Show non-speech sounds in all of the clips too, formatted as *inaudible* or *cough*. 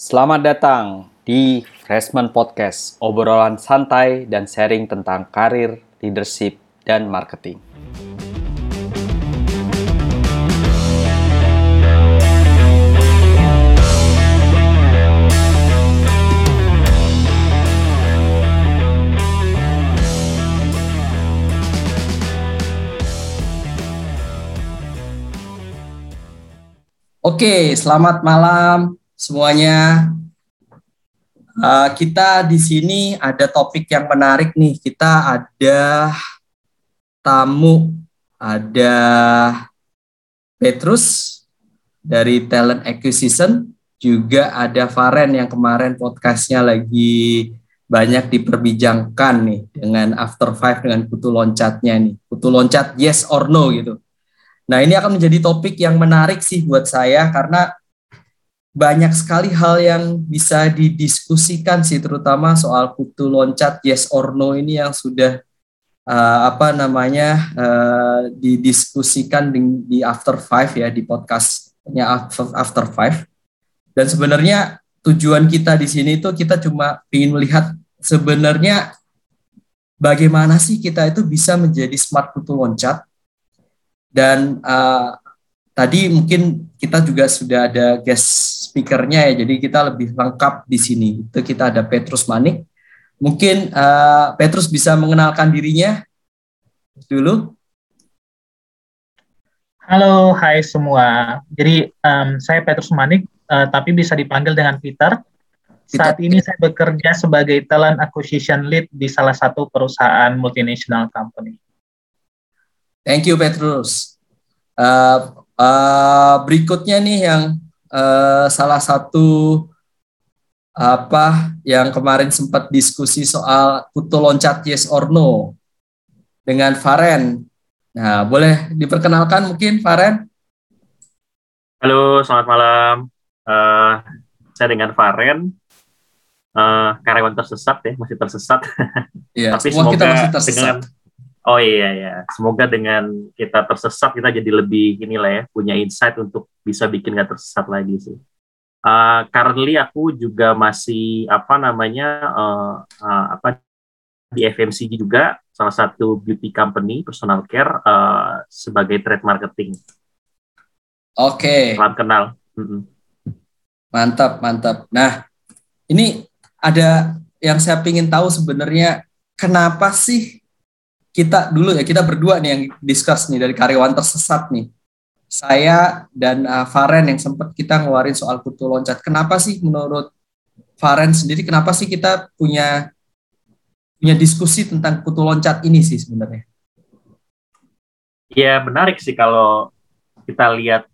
Selamat datang di Freshman Podcast, obrolan santai dan sharing tentang karir, leadership, dan marketing. Oke, selamat malam semuanya. Uh, kita di sini ada topik yang menarik nih. Kita ada tamu, ada Petrus dari Talent Acquisition, juga ada Faren yang kemarin podcastnya lagi banyak diperbincangkan nih dengan After Five dengan kutu loncatnya nih. Kutu loncat yes or no gitu. Nah ini akan menjadi topik yang menarik sih buat saya karena banyak sekali hal yang bisa didiskusikan sih terutama soal kutu loncat yes or no ini yang sudah uh, apa namanya uh, didiskusikan di, di after five ya di podcastnya after five. Dan sebenarnya tujuan kita di sini itu kita cuma ingin melihat sebenarnya bagaimana sih kita itu bisa menjadi smart kutu loncat. Dan uh, tadi mungkin kita juga sudah ada guest speakernya ya, jadi kita lebih lengkap di sini. Itu kita ada Petrus Manik. Mungkin uh, Petrus bisa mengenalkan dirinya dulu. Halo, hai semua. Jadi um, saya Petrus Manik, uh, tapi bisa dipanggil dengan Peter. Saat ini saya bekerja sebagai talent acquisition lead di salah satu perusahaan multinational company. Thank you Petrus. Uh, uh, berikutnya nih yang uh, salah satu apa yang kemarin sempat diskusi soal kutu loncat yes or no dengan Faren. Nah, boleh diperkenalkan mungkin Faren? Halo, selamat malam. Uh, saya dengan Faren, uh, karyawan tersesat ya, masih tersesat. Iya, *laughs* Tapi semua kita masih tersesat. Dengan, Oh iya ya, semoga dengan kita tersesat kita jadi lebih inilah ya punya insight untuk bisa bikin nggak tersesat lagi sih. Uh, currently aku juga masih apa namanya uh, uh, apa di FMCG juga salah satu beauty company personal care uh, sebagai trade marketing. Oke. Okay. Salam kenal. Mantap mantap. Nah ini ada yang saya ingin tahu sebenarnya kenapa sih kita dulu ya kita berdua nih yang discuss nih dari karyawan tersesat nih. Saya dan uh, Faren yang sempat kita ngeluarin soal kutu loncat. Kenapa sih menurut Faren sendiri kenapa sih kita punya punya diskusi tentang kutu loncat ini sih sebenarnya? Ya menarik sih kalau kita lihat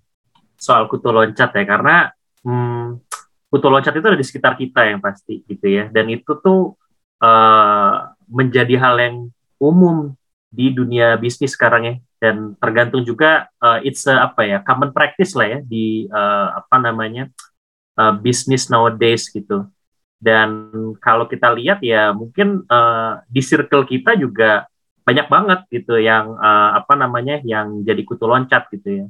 soal kutu loncat ya karena hmm, kutu loncat itu ada di sekitar kita yang pasti gitu ya. Dan itu tuh uh, menjadi hal yang umum di dunia bisnis sekarang ya. Dan tergantung juga uh, it's a, apa ya common practice lah ya di uh, apa namanya uh, bisnis nowadays gitu. Dan kalau kita lihat ya mungkin uh, di circle kita juga banyak banget gitu yang uh, apa namanya yang jadi kutu loncat gitu ya.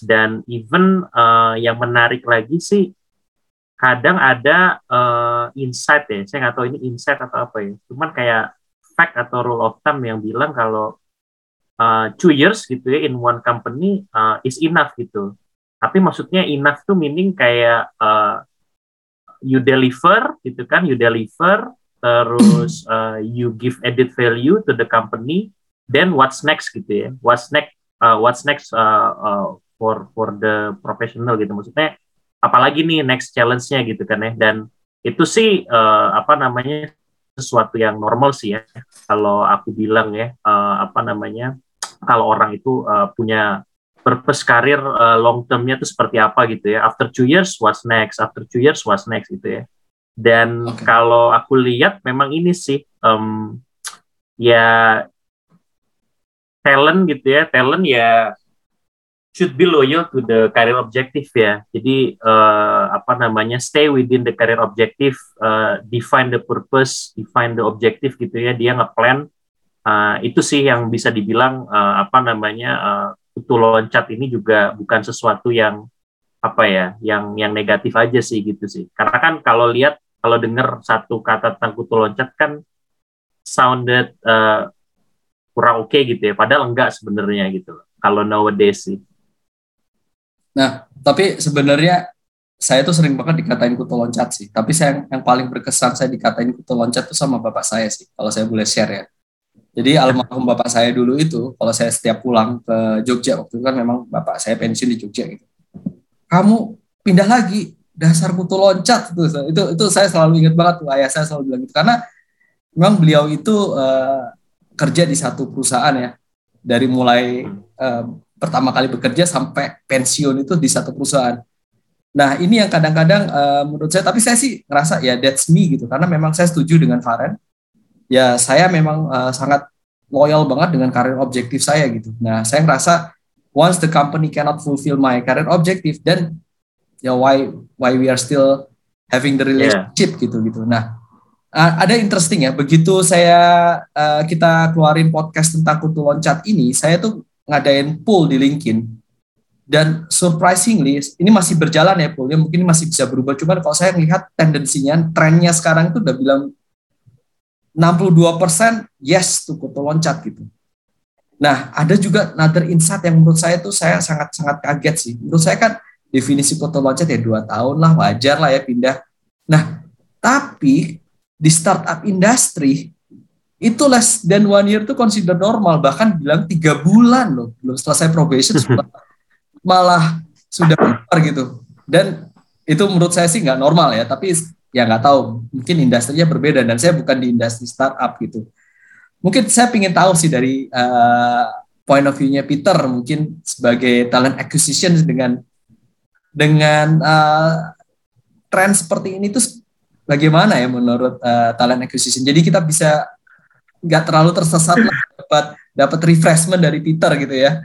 Dan even uh, yang menarik lagi sih kadang ada uh, insight ya. Saya nggak tahu ini insight atau apa ya. Cuman kayak fact atau rule of thumb yang bilang kalau uh, two years gitu ya in one company uh, is enough gitu. Tapi maksudnya enough tuh meaning kayak uh, you deliver gitu kan, you deliver terus uh, *clears throat* you give added value to the company, then what's next gitu ya? What's next? Uh, what's next uh, uh, for for the professional gitu maksudnya? Apalagi nih next challenge-nya gitu kan ya? Dan itu sih uh, apa namanya sesuatu yang normal sih ya. Kalau aku bilang ya uh, apa namanya kalau orang itu uh, punya purpose karir uh, long termnya itu seperti apa gitu ya. After two years what's next? After two years what's next gitu ya. Dan okay. kalau aku lihat memang ini sih um, ya talent gitu ya. Talent ya should be loyal to the career objective ya. Jadi uh, apa namanya stay within the career objective, uh, define the purpose, define the objective gitu ya. Dia ngeplan uh, itu sih yang bisa dibilang uh, apa namanya uh, loncat ini juga bukan sesuatu yang apa ya yang yang negatif aja sih gitu sih karena kan kalau lihat kalau dengar satu kata tentang kutu loncat kan sounded uh, kurang oke okay gitu ya padahal enggak sebenarnya gitu kalau nowadays sih nah tapi sebenarnya saya tuh sering banget dikatain kutu loncat sih. Tapi saya yang, yang paling berkesan saya dikatain kutu loncat tuh sama bapak saya sih kalau saya boleh share ya. Jadi almarhum bapak saya dulu itu kalau saya setiap pulang ke Jogja waktu itu kan memang bapak saya pensiun di Jogja gitu. Kamu pindah lagi dasar kutu loncat. Itu itu itu saya selalu ingat banget tuh ayah saya selalu bilang gitu. Karena memang beliau itu uh, kerja di satu perusahaan ya. Dari mulai uh, pertama kali bekerja sampai pensiun itu di satu perusahaan. Nah ini yang kadang-kadang uh, menurut saya tapi saya sih ngerasa ya that's me gitu karena memang saya setuju dengan Faren. Ya saya memang uh, sangat loyal banget dengan karir objektif saya gitu. Nah saya ngerasa once the company cannot fulfill my career objective, then ya why why we are still having the relationship yeah. gitu gitu. Nah ada interesting ya. Begitu saya uh, kita keluarin podcast tentang kutu loncat ini, saya tuh ngadain poll di LinkedIn dan surprisingly ini masih berjalan ya pollnya mungkin masih bisa berubah cuman kalau saya melihat tendensinya trennya sekarang itu udah bilang 62% yes tuh kutu loncat gitu Nah, ada juga another insight yang menurut saya tuh saya sangat-sangat kaget sih. Menurut saya kan definisi foto loncat ya dua tahun lah, wajar lah ya pindah. Nah, tapi di startup industry itu less than one year tuh consider normal, bahkan bilang tiga bulan loh, belum selesai probation malah sudah keluar gitu. Dan itu menurut saya sih nggak normal ya, tapi ya nggak tahu, mungkin industrinya berbeda dan saya bukan di industri startup gitu mungkin saya ingin tahu sih dari uh, point of view-nya Peter mungkin sebagai talent acquisition dengan dengan uh, tren seperti ini tuh bagaimana ya menurut uh, talent acquisition. Jadi kita bisa nggak terlalu tersesat lah dapat dapat refreshment dari Peter gitu ya.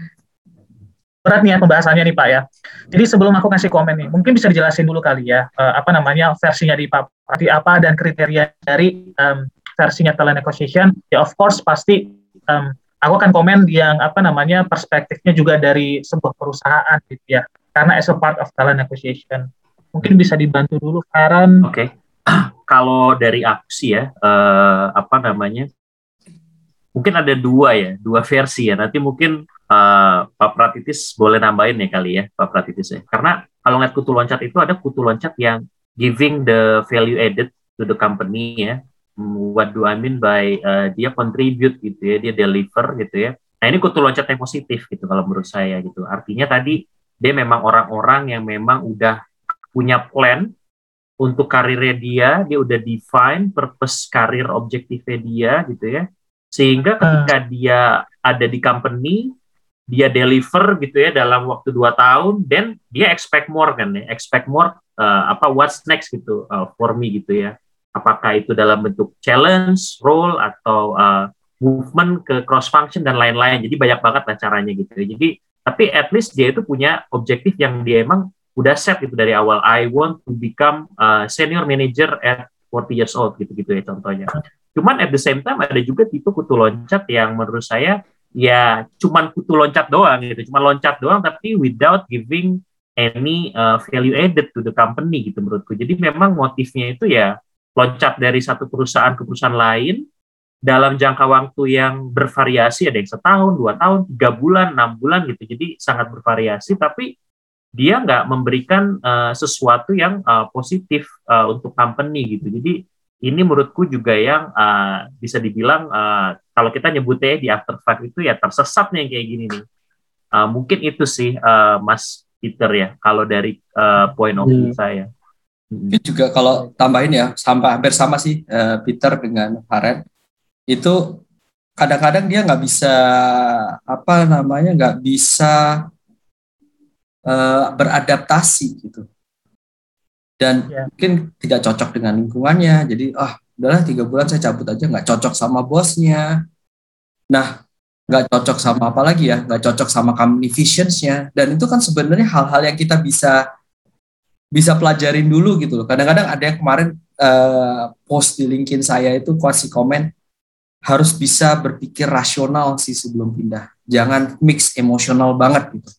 Berat nih ya pembahasannya nih Pak ya. Jadi sebelum aku kasih komen nih, mungkin bisa dijelasin dulu kali ya uh, apa namanya versinya di Pak apa dan kriteria dari um, versinya talent acquisition ya of course pasti um, aku akan komen yang apa namanya perspektifnya juga dari sebuah perusahaan gitu ya karena as a part of talent acquisition mungkin bisa dibantu dulu Karen oke okay. *clears throat* kalau dari aku sih ya uh, apa namanya mungkin ada dua ya dua versi ya nanti mungkin uh, Pak Pratitis boleh nambahin ya kali ya Pak Pratitis ya karena kalau ngeliat kutu loncat itu ada kutu loncat yang giving the value added to the company ya what do I mean by uh, dia contribute gitu ya, dia deliver gitu ya. Nah ini kutu loncat yang positif gitu kalau menurut saya gitu. Artinya tadi dia memang orang-orang yang memang udah punya plan untuk karirnya dia, dia udah define purpose karir objektifnya dia gitu ya. Sehingga ketika uh. dia ada di company, dia deliver gitu ya dalam waktu dua tahun, dan dia expect more kan ya, expect more uh, apa what's next gitu uh, for me gitu ya apakah itu dalam bentuk challenge, role atau uh, movement ke cross function dan lain-lain. Jadi banyak banget lah caranya gitu. Jadi tapi at least dia itu punya objektif yang dia emang udah set itu dari awal. I want to become a senior manager at 40 years old gitu-gitu ya contohnya. Cuman at the same time ada juga tipe kutu loncat yang menurut saya ya cuman kutu loncat doang gitu, cuma loncat doang tapi without giving any uh, value added to the company gitu menurutku. Jadi memang motifnya itu ya loncat dari satu perusahaan ke perusahaan lain dalam jangka waktu yang bervariasi ada yang setahun dua tahun tiga bulan enam bulan gitu. Jadi sangat bervariasi tapi dia nggak memberikan uh, sesuatu yang uh, positif uh, untuk company gitu. Jadi ini menurutku juga yang uh, bisa dibilang uh, kalau kita nyebutnya di after five itu ya tersesat nih kayak gini nih. Uh, mungkin itu sih uh, Mas Peter ya kalau dari uh, point of view hmm. saya. Mungkin juga kalau tambahin ya sampai hampir sama sih uh, Peter dengan Faren itu kadang-kadang dia nggak bisa apa namanya nggak bisa uh, beradaptasi gitu dan yeah. mungkin tidak cocok dengan lingkungannya jadi ah udahlah tiga bulan saya cabut aja nggak cocok sama bosnya nah nggak cocok sama apa lagi ya nggak cocok sama company visionsnya dan itu kan sebenarnya hal-hal yang kita bisa bisa pelajarin dulu gitu loh. Kadang-kadang ada yang kemarin uh, post di LinkedIn saya itu kasih komen harus bisa berpikir rasional sih sebelum pindah. Jangan mix emosional banget gitu.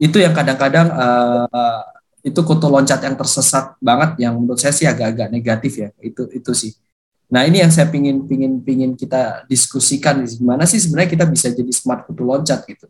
Itu yang kadang-kadang uh, itu kutu loncat yang tersesat banget yang menurut saya sih agak-agak negatif ya. Itu itu sih. Nah ini yang saya pingin pingin pingin kita diskusikan gimana sih sebenarnya kita bisa jadi smart kutu loncat gitu?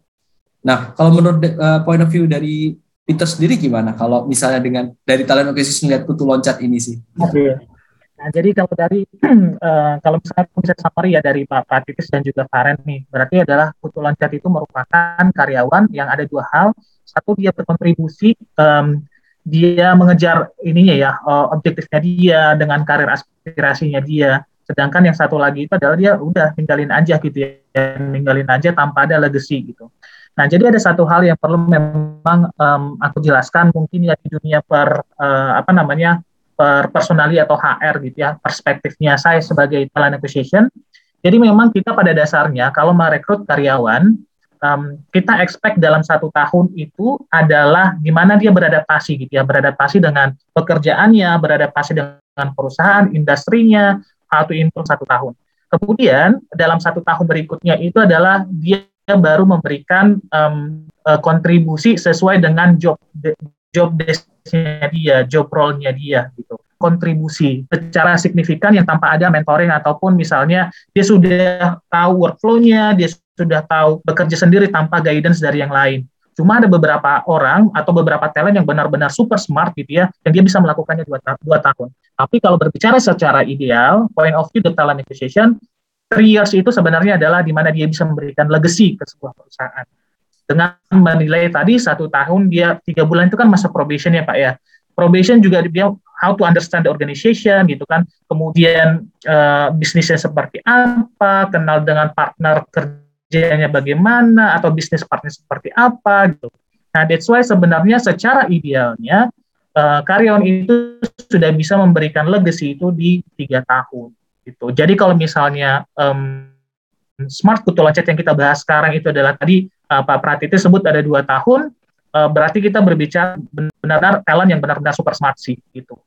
Nah kalau menurut uh, point of view dari Peter sendiri gimana? Kalau misalnya dengan dari talent acquisition lihat kutu loncat ini sih. Oke. Nah, jadi kalau dari uh, *clears throat* kalau misalnya bisa summary ya dari Pak Pratitis dan juga Faren nih, berarti adalah kutu loncat itu merupakan karyawan yang ada dua hal. Satu dia berkontribusi, um, dia mengejar ininya ya, uh, objektifnya dia dengan karir aspirasinya dia. Sedangkan yang satu lagi itu adalah dia udah ninggalin aja gitu ya, ninggalin aja tanpa ada legacy gitu. Nah, jadi ada satu hal yang perlu memang um, aku jelaskan mungkin ya di dunia per uh, apa namanya per personali atau HR gitu ya perspektifnya saya sebagai talent acquisition jadi memang kita pada dasarnya kalau merekrut karyawan um, kita expect dalam satu tahun itu adalah gimana dia beradaptasi gitu ya. Beradaptasi dengan pekerjaannya beradaptasi dengan perusahaan industrinya how to satu tahun. Kemudian dalam satu tahun berikutnya itu adalah dia baru memberikan um, kontribusi sesuai dengan job job desk-nya dia, job role-nya dia gitu. Kontribusi secara signifikan yang tanpa ada mentoring ataupun misalnya dia sudah tahu workflow-nya, dia sudah tahu bekerja sendiri tanpa guidance dari yang lain. Cuma ada beberapa orang atau beberapa talent yang benar-benar super smart gitu ya, yang dia bisa melakukannya dua, dua tahun. Tapi kalau berbicara secara ideal, point of view the talent acquisition, three years itu sebenarnya adalah di mana dia bisa memberikan legacy ke sebuah perusahaan dengan menilai tadi satu tahun dia tiga bulan itu kan masa probation ya pak ya probation juga dia how to understand the organization gitu kan kemudian uh, bisnisnya seperti apa kenal dengan partner kerjanya bagaimana atau bisnis partner seperti apa gitu nah that's why sebenarnya secara idealnya uh, karyawan itu sudah bisa memberikan legacy itu di tiga tahun gitu jadi kalau misalnya um, smart kutu loncat yang kita bahas sekarang itu adalah tadi uh, Pak Pratiti sebut ada dua tahun, uh, berarti kita berbicara benar-benar talent yang benar-benar super smart sih gitu.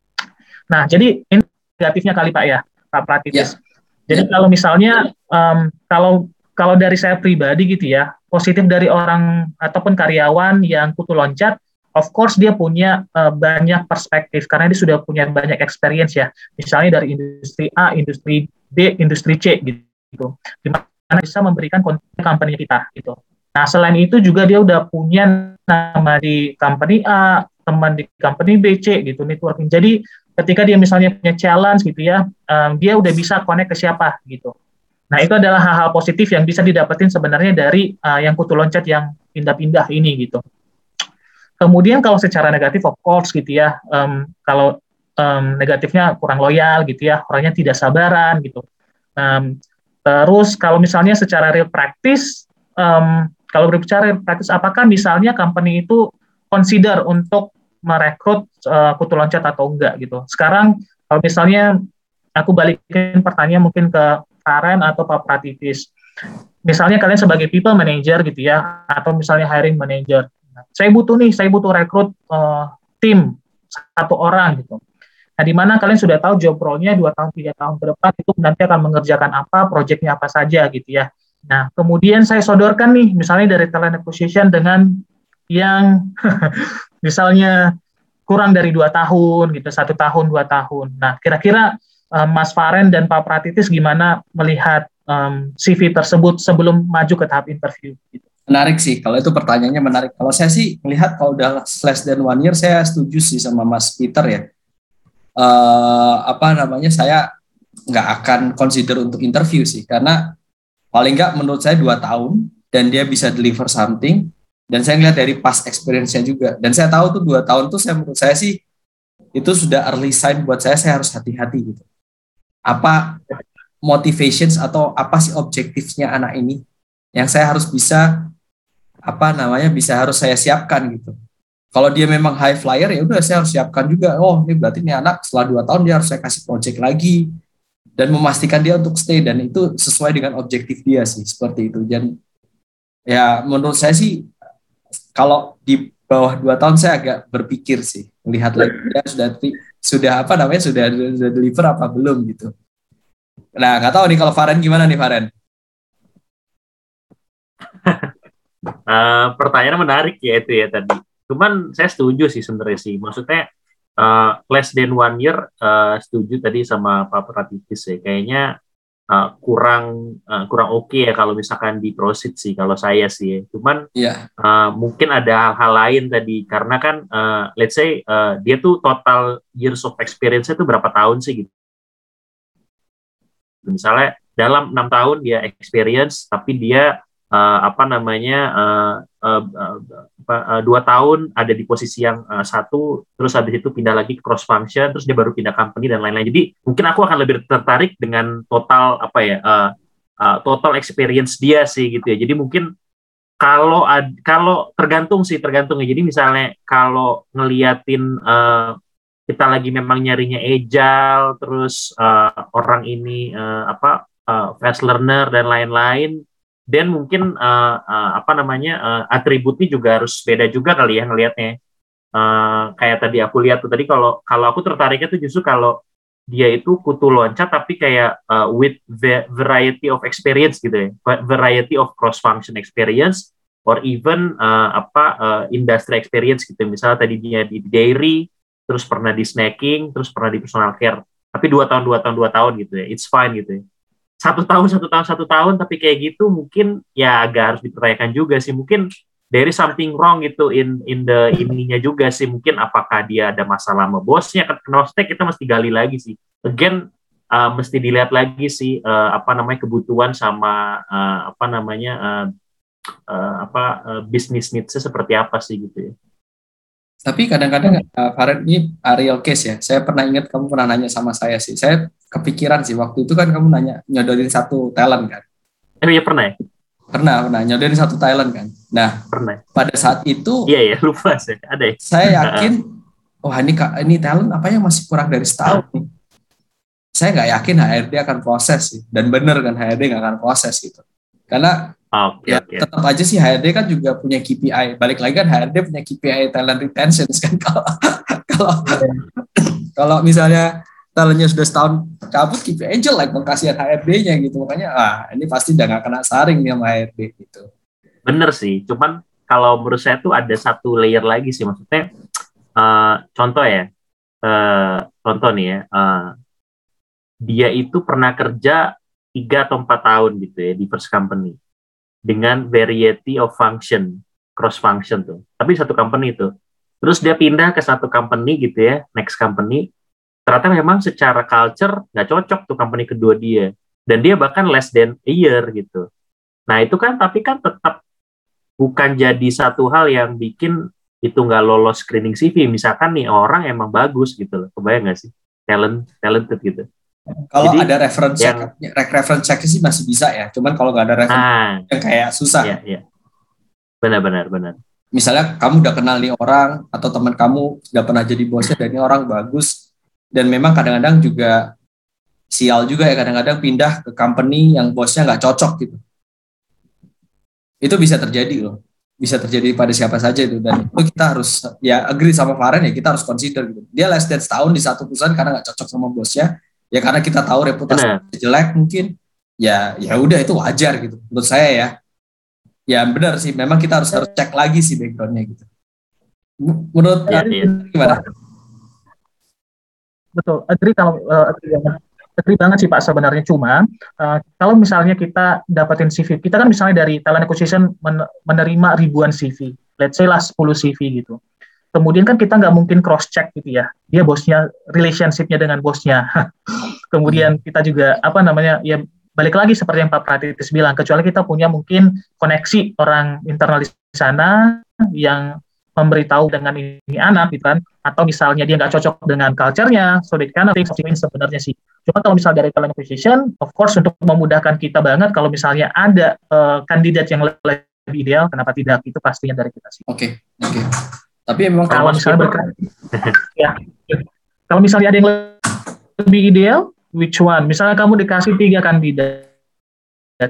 Nah, jadi ini negatifnya kali Pak ya, Pak Pratitis. Yeah. Jadi yeah. kalau misalnya um, kalau kalau dari saya pribadi gitu ya, positif dari orang ataupun karyawan yang kutu loncat, of course dia punya uh, banyak perspektif karena dia sudah punya banyak experience ya. Misalnya dari industri A, industri B, industri C gitu. Di mana bisa memberikan company kita gitu. Nah, selain itu juga dia udah punya nama di company A, teman di company B, C gitu, networking. Jadi ketika dia misalnya punya challenge gitu ya, um, dia udah bisa connect ke siapa gitu. Nah, itu adalah hal-hal positif yang bisa didapetin sebenarnya dari uh, yang kutu loncat yang pindah-pindah ini gitu. Kemudian kalau secara negatif, of course gitu ya, um, kalau um, negatifnya kurang loyal gitu ya, orangnya tidak sabaran gitu. Um, terus kalau misalnya secara real practice, um, kalau berbicara praktis, apakah misalnya company itu consider untuk merekrut uh, kutu loncat atau enggak gitu. Sekarang kalau misalnya aku balikin pertanyaan mungkin ke Karen atau Pak Pratitis. Misalnya kalian sebagai people manager gitu ya, atau misalnya hiring manager. Saya butuh nih, saya butuh rekrut uh, tim satu orang gitu. Nah, di mana kalian sudah tahu job role-nya dua tahun, tiga tahun ke depan itu nanti akan mengerjakan apa, proyeknya apa saja gitu ya. Nah, kemudian saya sodorkan nih, misalnya dari talent acquisition dengan yang *laughs* misalnya kurang dari dua tahun, gitu, satu tahun, dua tahun. Nah, kira-kira um, Mas Faren dan Pak Pratitis gimana melihat um, CV tersebut sebelum maju ke tahap interview? Gitu. Menarik sih, kalau itu pertanyaannya menarik. Kalau saya sih melihat kalau udah less than one year, saya setuju sih sama Mas Peter ya. Uh, apa namanya, saya nggak akan consider untuk interview sih, karena paling nggak menurut saya dua tahun dan dia bisa deliver something dan saya ngeliat dari past experience-nya juga dan saya tahu tuh dua tahun tuh saya menurut saya sih itu sudah early sign buat saya saya harus hati-hati gitu apa motivations atau apa sih objektifnya anak ini yang saya harus bisa apa namanya bisa harus saya siapkan gitu. Kalau dia memang high flyer ya udah saya harus siapkan juga. Oh ini berarti ini anak setelah dua tahun dia harus saya kasih project lagi dan memastikan dia untuk stay. Dan itu sesuai dengan objektif dia sih seperti itu. Dan ya menurut saya sih kalau di bawah dua tahun saya agak berpikir sih melihat lagi dia sudah sudah apa namanya sudah sudah deliver apa belum gitu nah nggak tahu nih kalau Faren gimana nih Faren uh, *laughs* pertanyaan menarik ya itu ya tadi Cuman saya setuju sih sebenarnya sih. Maksudnya uh, less than one year uh, setuju tadi sama Pak Pratitis ya. Kayaknya uh, kurang uh, kurang oke okay ya kalau misalkan di proceed sih kalau saya sih. Ya. Cuman yeah. uh, mungkin ada hal-hal lain tadi karena kan uh, let's say uh, dia tuh total years of experience itu berapa tahun sih gitu. Misalnya dalam enam tahun dia experience tapi dia uh, apa namanya uh, uh, uh, dua tahun ada di posisi yang uh, satu terus habis itu pindah lagi ke cross function terus dia baru pindah company dan lain-lain. Jadi mungkin aku akan lebih tertarik dengan total apa ya uh, uh, total experience dia sih gitu ya. Jadi mungkin kalau kalau tergantung sih tergantung ya. Jadi misalnya kalau ngeliatin uh, kita lagi memang nyarinya agile terus uh, orang ini uh, apa uh, fast learner dan lain-lain dan mungkin uh, uh, apa namanya uh, atributnya juga harus beda juga kali ya ngelihatnya uh, kayak tadi aku lihat tuh tadi kalau kalau aku tertariknya tuh justru kalau dia itu kutu loncat tapi kayak uh, with variety of experience gitu ya. Variety of cross function experience or even uh, apa uh, industry experience gitu. Misalnya tadi dia di dairy terus pernah di snacking terus pernah di personal care. Tapi dua tahun dua tahun dua tahun gitu ya. It's fine gitu ya satu tahun satu tahun satu tahun tapi kayak gitu mungkin ya agak harus dipertanyakan juga sih mungkin dari something wrong gitu in in the ininya juga sih mungkin apakah dia ada masalah sama bosnya kan stek kita mesti gali lagi sih again uh, mesti dilihat lagi sih uh, apa namanya kebutuhan sama uh, apa namanya uh, uh, apa uh, bisnis needsnya seperti apa sih gitu ya tapi kadang-kadang uh, Farid ini real case ya. Saya pernah ingat kamu pernah nanya sama saya sih. Saya kepikiran sih waktu itu kan kamu nanya nyodorin satu talent kan. Eh iya pernah ya? Pernah, pernah nyodorin satu talent kan. Nah, pernah. Pada saat itu Iya, iya, *laughs* lupa sih. Ada ya? Saya *laughs* yakin wah ini ini talent apa yang masih kurang dari setahun nih. Saya nggak yakin HRD akan proses sih. Dan benar kan HRD nggak akan proses gitu. Karena Okay, ya, okay. tetap aja sih HRD kan juga punya KPI. Balik lagi kan HRD punya KPI talent retention kan *laughs* kalau kalau kalau misalnya talentnya sudah setahun cabut KPI jelek mengkasihan HRD-nya gitu. Makanya ah ini pasti udah gak kena saring nih sama HRD gitu. Bener sih. Cuman kalau menurut saya tuh ada satu layer lagi sih maksudnya uh, contoh ya. Uh, contoh nih ya. Uh, dia itu pernah kerja tiga atau empat tahun gitu ya di first company dengan variety of function, cross function tuh. Tapi satu company itu. Terus dia pindah ke satu company gitu ya, next company. Ternyata memang secara culture nggak cocok tuh company kedua dia. Dan dia bahkan less than a year gitu. Nah itu kan tapi kan tetap bukan jadi satu hal yang bikin itu nggak lolos screening CV. Misalkan nih orang emang bagus gitu loh. Kebayang nggak sih? Talent, talented gitu. Kalau ada reference yang, check, reference check sih masih bisa ya. Cuman kalau nggak ada reference ah, yang kayak susah. Iya, iya. Benar, benar, benar. Misalnya kamu udah kenal nih orang atau teman kamu udah pernah jadi bosnya dan ini orang bagus dan memang kadang-kadang juga sial juga ya kadang-kadang pindah ke company yang bosnya nggak cocok gitu. Itu bisa terjadi loh. Bisa terjadi pada siapa saja itu dan itu kita harus ya agree sama Faren ya kita harus consider gitu. Dia less than setahun di satu perusahaan karena nggak cocok sama bosnya ya karena kita tahu reputasi benar. jelek mungkin ya ya udah itu wajar gitu menurut saya ya ya benar sih memang kita harus harus cek lagi sih backgroundnya gitu menurut ya, ya. gimana betul agree kalau uh, agree banget. Agree banget sih pak sebenarnya. Cuma uh, kalau misalnya kita dapetin CV kita kan misalnya dari talent acquisition menerima ribuan CV let's say lah 10 CV gitu. Kemudian kan kita nggak mungkin cross check gitu ya. Dia bosnya relationshipnya dengan bosnya. *laughs* Kemudian hmm. kita juga apa namanya ya balik lagi seperti yang Pak Pratitis bilang kecuali kita punya mungkin koneksi orang internal di sana yang memberitahu dengan ini anak gitu kan atau misalnya dia nggak cocok dengan culture-nya so they kind of things sebenarnya sih cuma kalau misal dari talent acquisition of course untuk memudahkan kita banget kalau misalnya ada uh, kandidat yang lebih ideal kenapa tidak itu pastinya dari kita sih oke okay, oke okay. Tapi memang kalau misalnya berkait, ya, kalau misalnya ada yang lebih ideal, which one? Misalnya kamu dikasih tiga kandidat,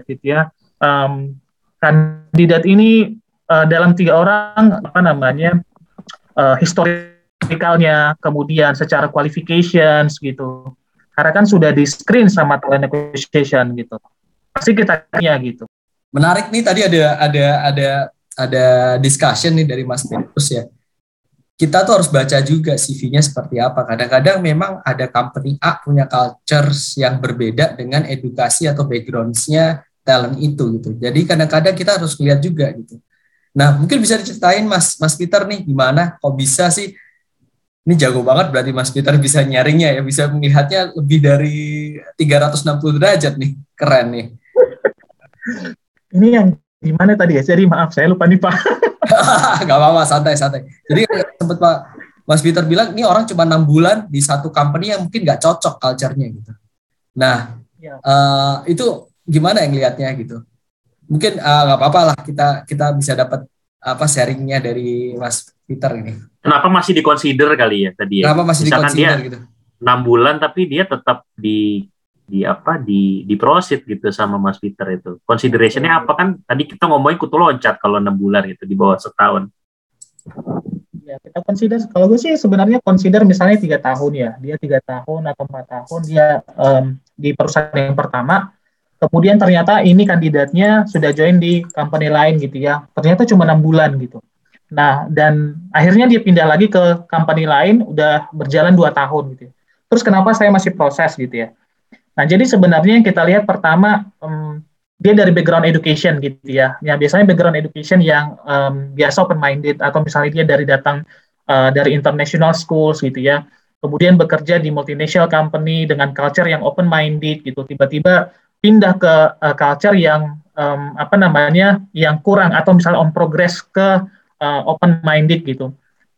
gitu ya. Um, kandidat ini uh, dalam tiga orang apa namanya uh, historicalnya, kemudian secara qualifications gitu. Karena kan sudah di screen sama talent acquisition gitu. Pasti kita tanya gitu. Menarik nih tadi ada ada ada ada discussion nih dari Mas Petrus ya kita tuh harus baca juga CV-nya seperti apa. Kadang-kadang memang ada company A punya culture yang berbeda dengan edukasi atau background-nya talent itu gitu. Jadi kadang-kadang kita harus lihat juga gitu. Nah, mungkin bisa diceritain Mas Mas Peter nih gimana kok bisa sih ini jago banget berarti Mas Peter bisa nyaringnya ya, bisa melihatnya lebih dari 360 derajat nih. Keren nih. *laughs* Ini yang gimana tadi ya? Jadi maaf saya lupa nih Pak. *laughs* Gak apa-apa, santai-santai. Jadi sempat Pak Mas Peter bilang, ini orang cuma enam bulan di satu company yang mungkin nggak cocok culture-nya gitu. Nah, ya. uh, itu gimana yang lihatnya gitu? Mungkin uh, nggak apa-apa lah kita kita bisa dapat apa sharingnya dari Mas Peter ini. Kenapa masih dikonsider kali ya tadi ya? Kenapa masih dikonsider gitu? Enam bulan tapi dia tetap di di apa di di proceed gitu sama Mas Peter itu. Considerationnya apa kan? Tadi kita ngomongin kutu loncat kalau enam bulan gitu di bawah setahun. Ya kita consider kalau gue sih sebenarnya consider misalnya tiga tahun ya dia tiga tahun atau empat tahun dia um, di perusahaan yang pertama kemudian ternyata ini kandidatnya sudah join di company lain gitu ya ternyata cuma enam bulan gitu Nah, dan akhirnya dia pindah lagi ke company lain, udah berjalan dua tahun gitu. Ya. Terus kenapa saya masih proses gitu ya? Nah, jadi sebenarnya yang kita lihat pertama um, dia dari background education gitu ya. Ya biasanya background education yang um, biasa open minded atau misalnya dia dari datang uh, dari international schools gitu ya. Kemudian bekerja di multinational company dengan culture yang open minded gitu. Tiba-tiba pindah ke uh, culture yang um, apa namanya yang kurang atau misalnya on progress ke uh, open minded gitu.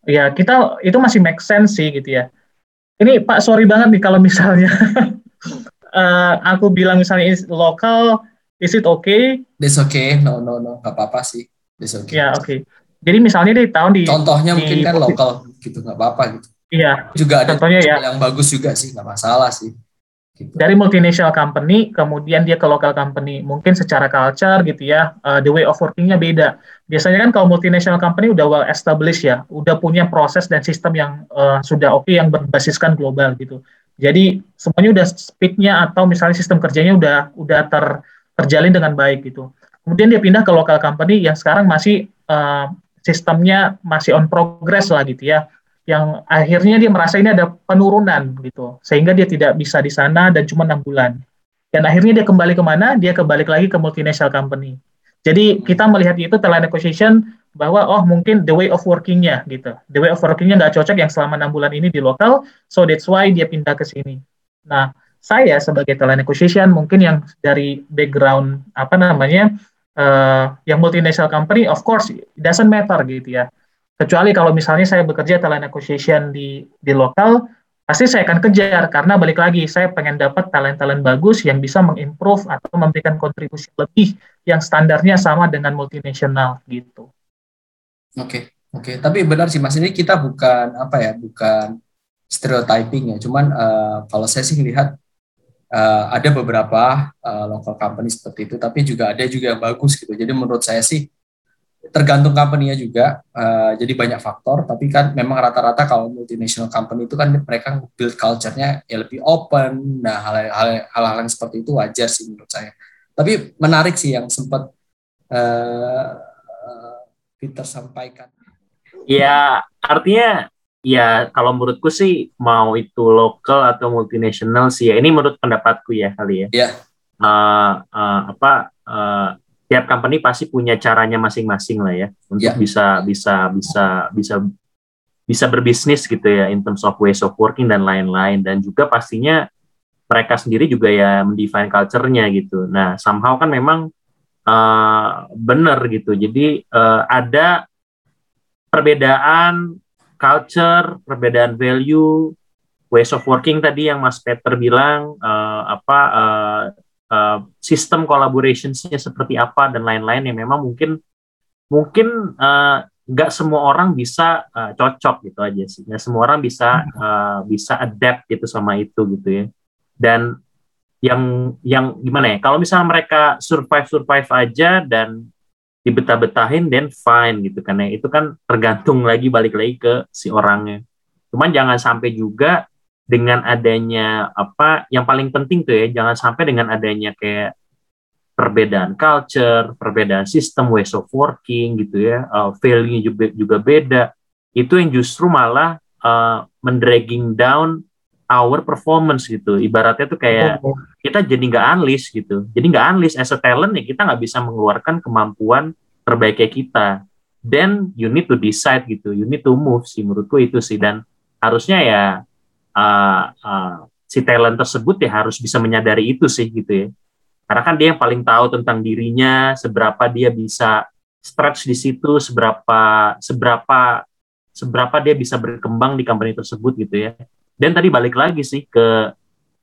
Ya kita itu masih make sense sih gitu ya. Ini Pak sorry banget nih kalau misalnya uh, *laughs* aku bilang misalnya is lokal is it okay? It's okay. No no no. Nggak apa-apa sih. It's okay. Ya oke. Okay. jadi misalnya di tahun di contohnya di, mungkin kan lokal gitu. Nggak apa-apa gitu. Iya juga ada contohnya ya. yang bagus juga sih. Nggak masalah sih Gitu. Dari multinational company, kemudian dia ke local company. Mungkin secara culture gitu ya, uh, the way of workingnya beda. Biasanya kan kalau multinational company udah well established ya, udah punya proses dan sistem yang uh, sudah oke okay, yang berbasiskan global gitu. Jadi semuanya udah speednya atau misalnya sistem kerjanya udah udah ter, terjalin dengan baik gitu. Kemudian dia pindah ke local company yang sekarang masih uh, sistemnya masih on progress lah gitu ya yang akhirnya dia merasa ini ada penurunan gitu. Sehingga dia tidak bisa di sana dan cuma enam bulan. Dan akhirnya dia kembali ke mana dia kembali lagi ke multinational company. Jadi kita melihat itu talent acquisition bahwa oh mungkin the way of workingnya gitu. The way of workingnya nggak cocok yang selama enam bulan ini di lokal so that's why dia pindah ke sini. Nah saya sebagai talent acquisition mungkin yang dari background apa namanya uh, yang multinational company of course it doesn't matter gitu ya Kecuali kalau misalnya saya bekerja talent acquisition di di lokal, pasti saya akan kejar karena balik lagi saya pengen dapat talent-talent bagus yang bisa mengimprove atau memberikan kontribusi lebih yang standarnya sama dengan multinasional gitu. Oke, okay, oke. Okay. Tapi benar sih Mas ini kita bukan apa ya, bukan stereotyping ya. Cuman uh, kalau saya sih melihat uh, ada beberapa uh, local company seperti itu, tapi juga ada juga yang bagus gitu. Jadi menurut saya sih tergantung company-nya juga. Uh, jadi banyak faktor, tapi kan memang rata-rata kalau multinational company itu kan mereka build culture-nya ya lebih open. Nah, hal-hal yang seperti itu wajar sih menurut saya. Tapi menarik sih yang sempat uh, Peter sampaikan. Ya, artinya ya kalau menurutku sih mau itu lokal atau multinational sih ya ini menurut pendapatku ya kali ya. Iya. Uh, uh, apa uh, tiap company pasti punya caranya masing-masing lah ya untuk yeah. bisa bisa bisa bisa bisa berbisnis gitu ya in terms of ways of working dan lain-lain dan juga pastinya mereka sendiri juga ya mendefine culture-nya gitu. Nah, somehow kan memang uh, benar gitu. Jadi uh, ada perbedaan culture, perbedaan value, ways of working tadi yang Mas Peter bilang uh, apa uh, uh, sistem collaborationsnya seperti apa dan lain-lain yang memang mungkin mungkin uh, nggak semua orang bisa uh, cocok gitu aja sih. Nggak semua orang bisa uh, bisa adapt gitu sama itu gitu ya. Dan yang yang gimana ya kalau misalnya mereka survive survive aja dan dibetah-betahin then fine gitu karena itu kan tergantung lagi balik lagi ke si orangnya. Cuman jangan sampai juga dengan adanya apa yang paling penting tuh ya jangan sampai dengan adanya kayak perbedaan culture, perbedaan sistem ways of working gitu ya, uh, value juga juga beda. itu yang justru malah uh, mendragging down our performance gitu. Ibaratnya tuh kayak oh. kita jadi nggak unleash gitu. Jadi nggak unleash as a talent ya kita nggak bisa mengeluarkan kemampuan terbaiknya kita. Then you need to decide gitu. You need to move sih menurutku itu sih dan harusnya ya uh, si talent tersebut ya harus bisa menyadari itu sih gitu ya. Karena kan dia yang paling tahu tentang dirinya, seberapa dia bisa stretch di situ, seberapa seberapa seberapa dia bisa berkembang di company tersebut gitu ya. Dan tadi balik lagi sih ke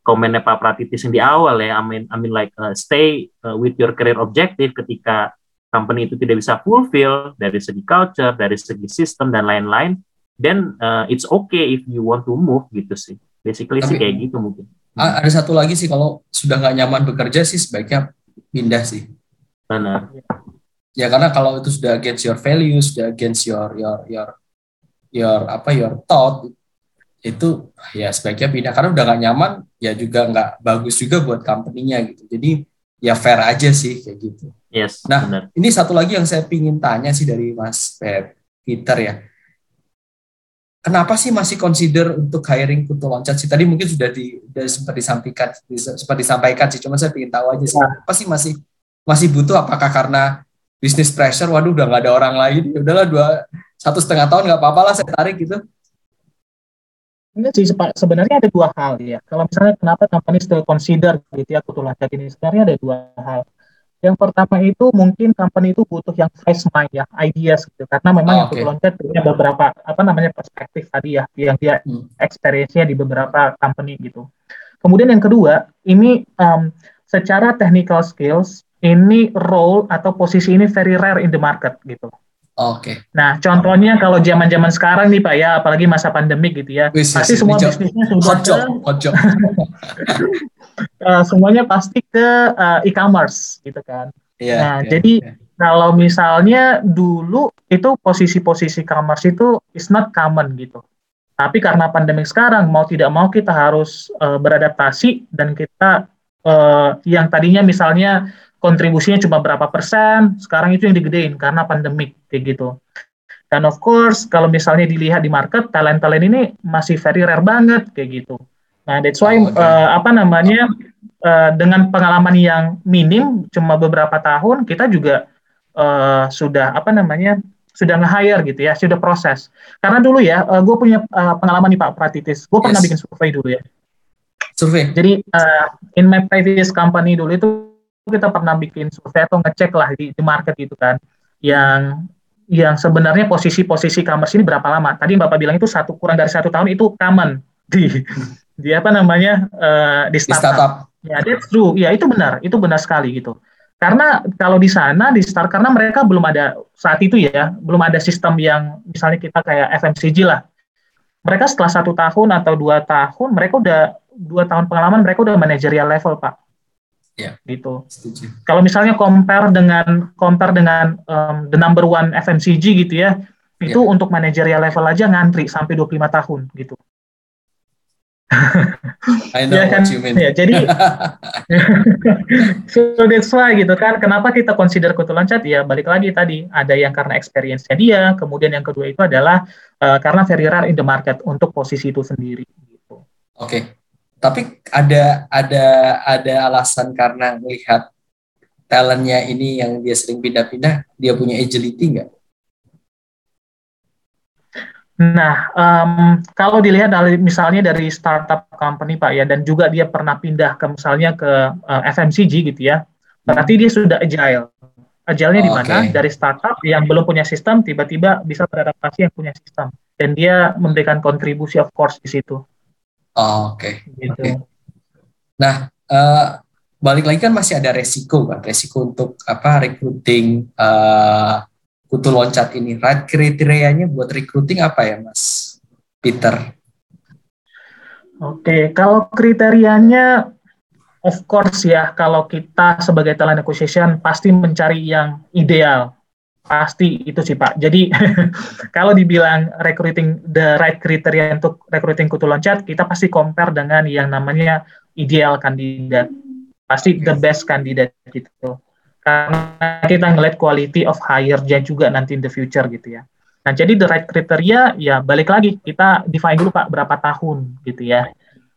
komennya Pak Pratitis yang di awal ya, I mean, I mean like uh, stay uh, with your career objective ketika company itu tidak bisa fulfill dari segi culture, dari segi sistem dan lain-lain, then uh, it's okay if you want to move gitu sih. Basically Tapi, sih kayak gitu mungkin. Ada satu lagi sih kalau sudah nggak nyaman bekerja sih sebaiknya pindah sih. Benar. Ya karena kalau itu sudah against your values, sudah against your your your your apa your thought itu ya sebaiknya pindah karena udah nggak nyaman ya juga nggak bagus juga buat company-nya gitu. Jadi ya fair aja sih kayak gitu. Yes. Nah benar. ini satu lagi yang saya pingin tanya sih dari Mas Peter ya kenapa sih masih consider untuk hiring kutu loncat sih? Tadi mungkin sudah di sudah sempat disampaikan sempat disampaikan sih, cuma saya ingin tahu aja sih. Apa sih masih masih butuh? Apakah karena bisnis pressure? Waduh, udah nggak ada orang lain. Ya udahlah dua satu setengah tahun nggak apa-apa lah saya tarik gitu. Enggak sih, sebenarnya ada dua hal ya. Kalau misalnya kenapa company still consider gitu ya kutu loncat ini, sebenarnya ada dua hal. Yang pertama itu mungkin company itu butuh yang fresh mind ya, ideas gitu. Karena memang oh, yang okay. loncat punya beberapa apa namanya perspektif tadi ya, yang dia hmm. experience-nya di beberapa company gitu. Kemudian yang kedua, ini um, secara technical skills ini role atau posisi ini very rare in the market gitu. Oke. Okay. Nah, contohnya kalau zaman-zaman sekarang nih Pak ya, apalagi masa pandemik gitu ya, Wis, pasti semua bisnisnya sudah hot job, hot job. *laughs* uh, semuanya pasti ke uh, e-commerce gitu kan. Yeah, nah, yeah, jadi yeah. kalau misalnya dulu itu posisi-posisi e-commerce itu is not common gitu. Tapi karena pandemi sekarang mau tidak mau kita harus uh, beradaptasi dan kita uh, yang tadinya misalnya kontribusinya cuma berapa persen, sekarang itu yang digedein karena pandemik kayak gitu. Dan of course kalau misalnya dilihat di market talent-talent ini masih very rare banget kayak gitu. Nah, that's why oh, okay. uh, apa namanya uh, dengan pengalaman yang minim cuma beberapa tahun kita juga uh, sudah apa namanya sudah nge-hire gitu ya, sudah proses. Karena dulu ya, uh, gue punya uh, pengalaman nih Pak Pratitis, gue yes. pernah bikin survei dulu ya. Survei. Jadi uh, in my previous company dulu itu kita pernah bikin survei atau ngecek lah di, di market gitu kan, yang yang sebenarnya posisi-posisi commerce ini berapa lama? Tadi Bapak bilang itu satu kurang dari satu tahun itu common di di apa namanya uh, di startup. Di startup. Ya, that's true. Ya, itu benar. Itu benar sekali gitu. Karena kalau di sana di start karena mereka belum ada saat itu ya, belum ada sistem yang misalnya kita kayak FMCG lah. Mereka setelah satu tahun atau dua tahun, mereka udah dua tahun pengalaman, mereka udah managerial level pak. Ya. Gitu. Setuju. Kalau misalnya compare dengan compare dengan um, the number one FMCG gitu ya, itu ya. untuk managerial level aja ngantri sampai 25 tahun gitu. I know ya kan? what you mean. Ya, jadi *laughs* so that's why gitu kan. Kenapa kita consider kutu loncat? Ya balik lagi tadi ada yang karena experience-nya dia, kemudian yang kedua itu adalah uh, karena very rare in the market untuk posisi itu sendiri. Gitu. Oke, okay. tapi ada ada ada alasan karena melihat talentnya ini yang dia sering pindah-pindah, dia punya agility nggak? Nah, um, kalau dilihat dari misalnya dari startup company Pak ya, dan juga dia pernah pindah ke misalnya ke uh, eh, FMCG gitu ya, berarti dia sudah agile. Agile-nya oh, di mana? Okay. Dari startup yang belum punya sistem, tiba-tiba bisa beradaptasi yang punya sistem, dan dia memberikan kontribusi of course di situ. Oh, Oke. Okay. Gitu. Okay. Nah, uh, balik lagi kan masih ada resiko kan, resiko untuk apa recruiting. Uh, kutu loncat ini? Right kriterianya buat recruiting apa ya, Mas Peter? Oke, kalau kriterianya of course ya, kalau kita sebagai talent acquisition pasti mencari yang ideal. Pasti itu sih Pak. Jadi *laughs* kalau dibilang recruiting the right criteria untuk recruiting kutu loncat, kita pasti compare dengan yang namanya ideal kandidat. Pasti the best kandidat gitu karena kita ngeliat quality of hire-nya juga nanti in the future gitu ya. Nah, jadi the right kriteria ya balik lagi kita define dulu Pak berapa tahun gitu ya.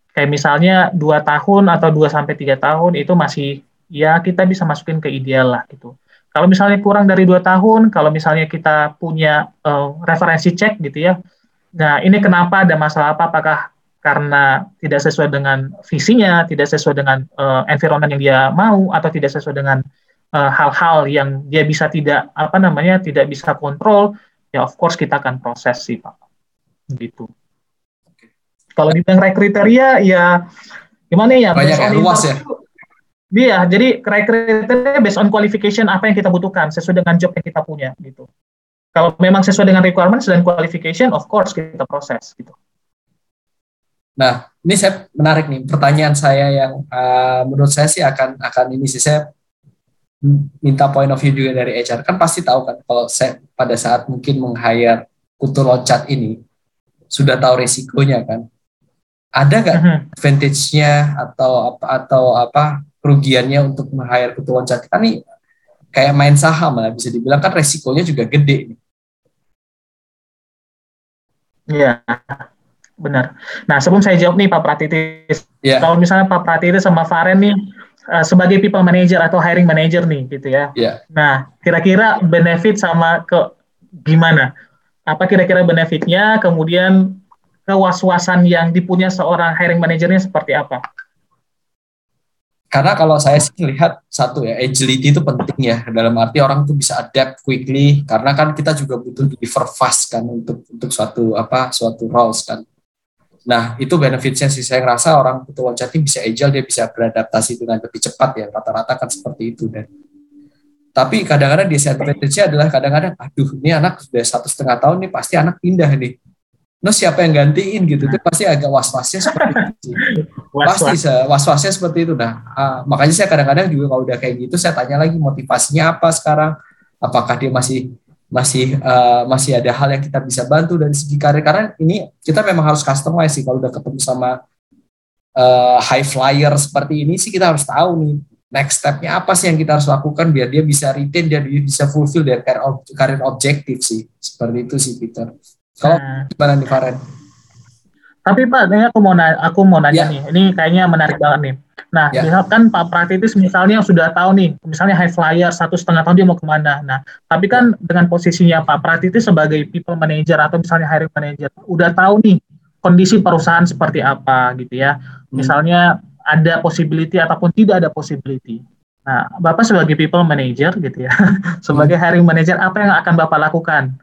Kayak misalnya dua tahun atau 2 sampai tiga tahun itu masih ya kita bisa masukin ke ideal lah gitu. Kalau misalnya kurang dari dua tahun, kalau misalnya kita punya uh, referensi cek gitu ya. Nah, ini kenapa ada masalah apa? Apakah karena tidak sesuai dengan visinya, tidak sesuai dengan uh, environment yang dia mau, atau tidak sesuai dengan hal-hal uh, yang dia bisa tidak apa namanya tidak bisa kontrol, ya of course kita akan proses sih pak. Gitu. Kalau di bank kriteria ya gimana ya banyak ya luas ya. Iya, jadi kriteria based on qualification apa yang kita butuhkan sesuai dengan job yang kita punya gitu. Kalau memang sesuai dengan requirements dan qualification, of course kita proses gitu. Nah, ini saya menarik nih pertanyaan saya yang uh, menurut saya sih akan akan ini sih. Saya minta point of view juga dari HR kan pasti tahu kan kalau saya pada saat mungkin meng-hire kutu loncat ini sudah tahu resikonya kan ada nggak uh-huh. advantage-nya atau apa atau apa kerugiannya untuk meng-hire kutu loncat kan nih kayak main saham lah bisa dibilang kan resikonya juga gede Iya, benar. Nah sebelum saya jawab nih Pak Pratitis, yeah. kalau misalnya Pak Pratitis sama Faren nih uh, sebagai people manager atau hiring manager nih gitu ya. Yeah. Nah, kira-kira benefit sama ke gimana? Apa kira-kira benefitnya? Kemudian kewas-wasan yang dipunya seorang hiring manajernya seperti apa? Karena kalau saya sih lihat satu ya agility itu penting ya dalam arti orang tuh bisa adapt quickly karena kan kita juga butuh deliver fast kan untuk untuk suatu apa suatu roles kan Nah, itu benefitnya sih. Saya ngerasa orang loncat ini bisa agile, dia bisa beradaptasi dengan lebih cepat ya. Rata-rata kan seperti itu. Dan tapi kadang-kadang disadvantage-nya adalah kadang-kadang, aduh ini anak sudah satu setengah tahun nih pasti anak pindah nih. No siapa yang gantiin gitu, itu pasti agak was-wasnya seperti itu. *laughs* Pasti was-wasnya seperti itu. Nah, uh, makanya saya kadang-kadang juga kalau udah kayak gitu, saya tanya lagi motivasinya apa sekarang. Apakah dia masih masih uh, masih ada hal yang kita bisa bantu dari segi karir karena ini kita memang harus customize sih kalau udah ketemu sama uh, high flyer seperti ini sih kita harus tahu nih next stepnya apa sih yang kita harus lakukan biar dia bisa retain dan dia bisa fulfill dari karir objektif sih seperti itu sih Peter kalau nah. gimana nih Faren? Tapi Pak, ini aku mau nanya, aku mau nanya ya. nih, ini kayaknya menarik banget nih. Nah, ya. misalkan Pak Pratitis misalnya sudah tahu nih, misalnya high flyer satu setengah tahun dia mau ke mana. Nah, tapi kan ya. dengan posisinya Pak Pratitis sebagai people manager atau misalnya hiring manager, udah tahu nih kondisi perusahaan seperti apa gitu ya. Hmm. Misalnya ada possibility ataupun tidak ada possibility. Nah, Bapak sebagai people manager gitu ya, *laughs* sebagai hmm. hiring manager apa yang akan Bapak lakukan?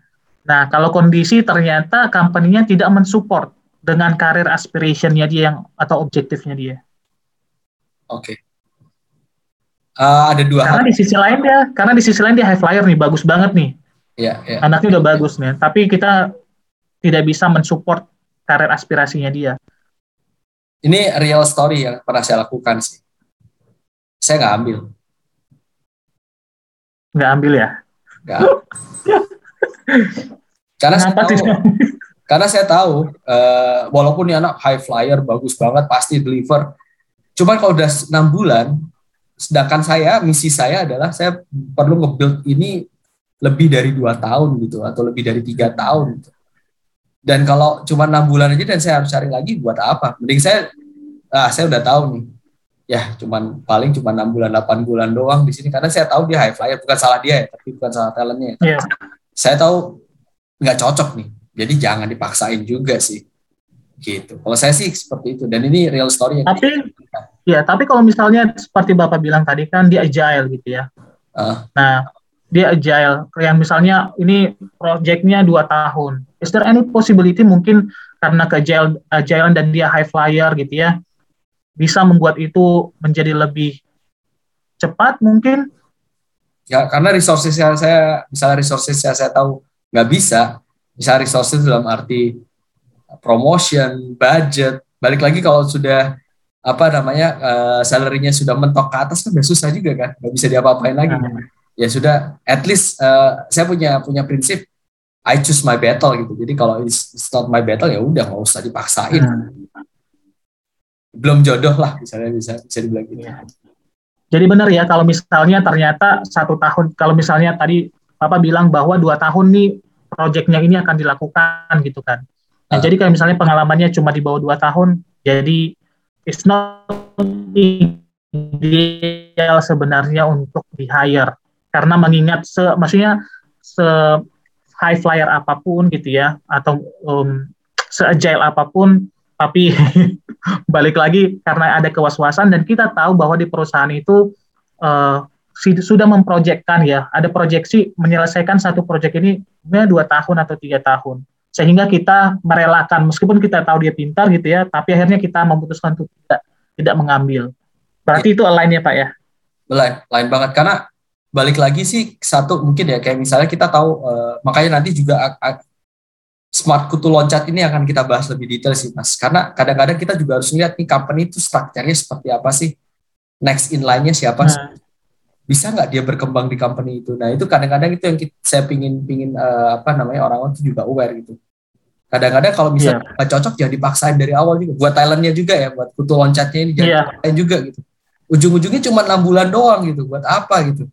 Nah, kalau kondisi ternyata company-nya tidak mensupport dengan karir aspirationnya dia yang atau objektifnya dia. Oke. Okay. Uh, ada dua. Karena hal. di sisi lain dia, karena di sisi lain dia high flyer nih, bagus banget nih. Iya. Yeah, Anaknya udah bagus nih, tapi kita tidak bisa mensupport karir aspirasinya dia. Ini real story yang pernah saya lakukan sih. Saya nggak ambil. Nggak ambil ya? Nggak. *laughs* Karena Kenapa saya tahu, karena saya tahu, uh, walaupun ini anak high flyer, bagus banget, pasti deliver. Cuman kalau udah enam bulan, sedangkan saya, misi saya adalah saya perlu nge-build ini lebih dari dua tahun gitu, atau lebih dari tiga tahun. Gitu. Dan kalau cuma enam bulan aja dan saya harus cari lagi buat apa? Mending saya, ah saya udah tahu nih, ya cuman paling cuma enam bulan, delapan bulan doang di sini karena saya tahu dia high flyer, bukan salah dia ya, tapi bukan salah talentnya. Yeah. Saya tahu nggak cocok nih jadi jangan dipaksain juga sih. Gitu. Kalau saya sih seperti itu. Dan ini real story. Yang tapi ya, tapi kalau misalnya seperti Bapak bilang tadi kan dia agile gitu ya. Uh. Nah, dia agile. Yang misalnya ini projectnya dua tahun. Is there any possibility mungkin karena ke agile, agile dan dia high flyer gitu ya, bisa membuat itu menjadi lebih cepat mungkin? Ya, karena resources saya, misalnya resources saya, saya tahu nggak bisa, bisa resources dalam arti promotion, budget. Balik lagi kalau sudah apa namanya uh, salary-nya sudah mentok ke atas kan udah susah juga kan, nggak bisa diapa-apain lagi. Hmm. Ya sudah, at least uh, saya punya punya prinsip I choose my battle gitu. Jadi kalau it's, it's not my battle ya udah nggak usah dipaksain. Hmm. Belum jodoh lah misalnya bisa bisa dibilang gitu. Ya. Jadi benar ya kalau misalnya ternyata satu tahun kalau misalnya tadi Papa bilang bahwa dua tahun nih proyeknya ini akan dilakukan gitu kan. Nah, uh. jadi kayak misalnya pengalamannya cuma di bawah dua tahun, jadi it's not ideal sebenarnya untuk di hire karena mengingat se, maksudnya se high flyer apa pun gitu ya atau um, se agile apa pun tapi *laughs* balik lagi karena ada kewaswasan dan kita tahu bahwa di perusahaan itu uh, sudah memproyekkan ya ada proyeksi menyelesaikan satu proyek ini dua tahun atau tiga tahun. Sehingga kita merelakan meskipun kita tahu dia pintar gitu ya tapi akhirnya kita memutuskan untuk tidak tidak mengambil. Berarti itu lain ya pak ya? Lain lain banget. Karena balik lagi sih satu mungkin ya kayak misalnya kita tahu uh, makanya nanti juga uh, smart kutu loncat ini akan kita bahas lebih detail sih mas. Karena kadang-kadang kita juga harus lihat nih company itu strukturnya seperti apa sih? Next in line-nya siapa hmm bisa nggak dia berkembang di company itu? Nah itu kadang-kadang itu yang kita, saya pingin pingin uh, apa namanya orang-orang itu juga aware gitu. Kadang-kadang kalau bisa yeah. nggak cocok jangan dipaksain dari awal juga. Buat Thailandnya juga ya buat kutu loncatnya ini jangan yeah. juga gitu. Ujung-ujungnya cuma enam bulan doang gitu buat apa gitu.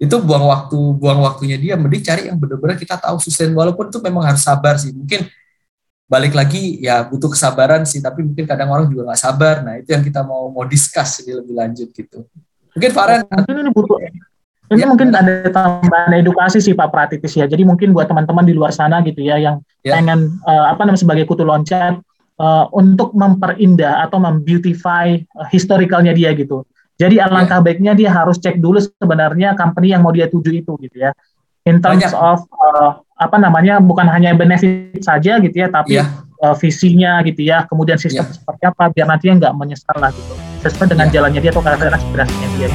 Itu buang waktu buang waktunya dia mending cari yang benar-benar kita tahu sustain. Walaupun itu memang harus sabar sih. Mungkin balik lagi ya butuh kesabaran sih tapi mungkin kadang orang juga nggak sabar. Nah itu yang kita mau mau discuss lebih lanjut gitu Mungkin Farhan mungkin ini butuh ini ya. mungkin ada tambahan edukasi sih Pak Pratitis ya. Jadi mungkin buat teman-teman di luar sana gitu ya yang ya. pengen uh, apa namanya sebagai kutu loncat uh, untuk memperindah atau membeautify uh, historicalnya dia gitu. Jadi alangkah ya. baiknya dia harus cek dulu sebenarnya company yang mau dia tuju itu gitu ya. In terms Banyak. of uh, apa namanya bukan hanya benefit saja gitu ya, tapi ya. uh, visinya gitu ya, kemudian sistem ya. seperti apa biar nantinya nggak menyesal lah gitu sesuai dengan jalannya dia atau karakter aspirasinya dia